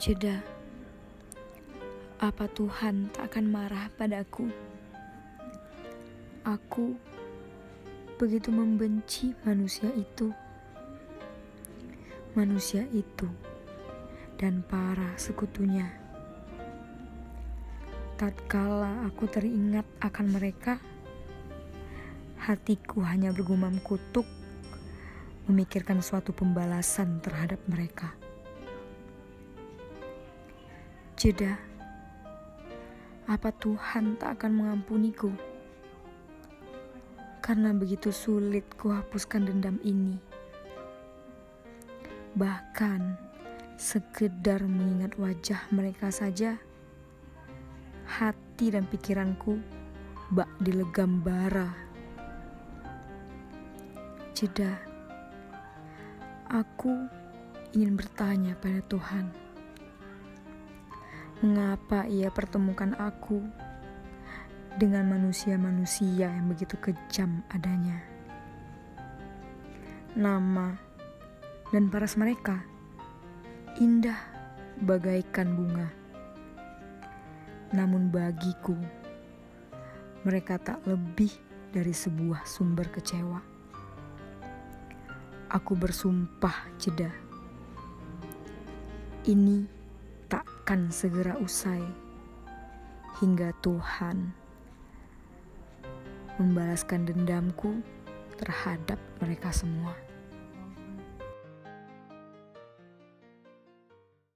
Jeda, apa Tuhan tak akan marah padaku? Aku begitu membenci manusia itu, manusia itu, dan para sekutunya. Tatkala aku teringat akan mereka, hatiku hanya bergumam kutuk, memikirkan suatu pembalasan terhadap mereka. Jeda, apa Tuhan tak akan mengampuniku? Karena begitu sulit kuhapuskan dendam ini. Bahkan sekedar mengingat wajah mereka saja, hati dan pikiranku bak dilegam bara. Jeda, aku ingin bertanya pada Tuhan Mengapa ia pertemukan aku dengan manusia-manusia yang begitu kejam adanya? Nama dan paras mereka indah bagaikan bunga. Namun bagiku, mereka tak lebih dari sebuah sumber kecewa. Aku bersumpah jeda. Ini takkan segera usai hingga Tuhan membalaskan dendamku terhadap mereka semua.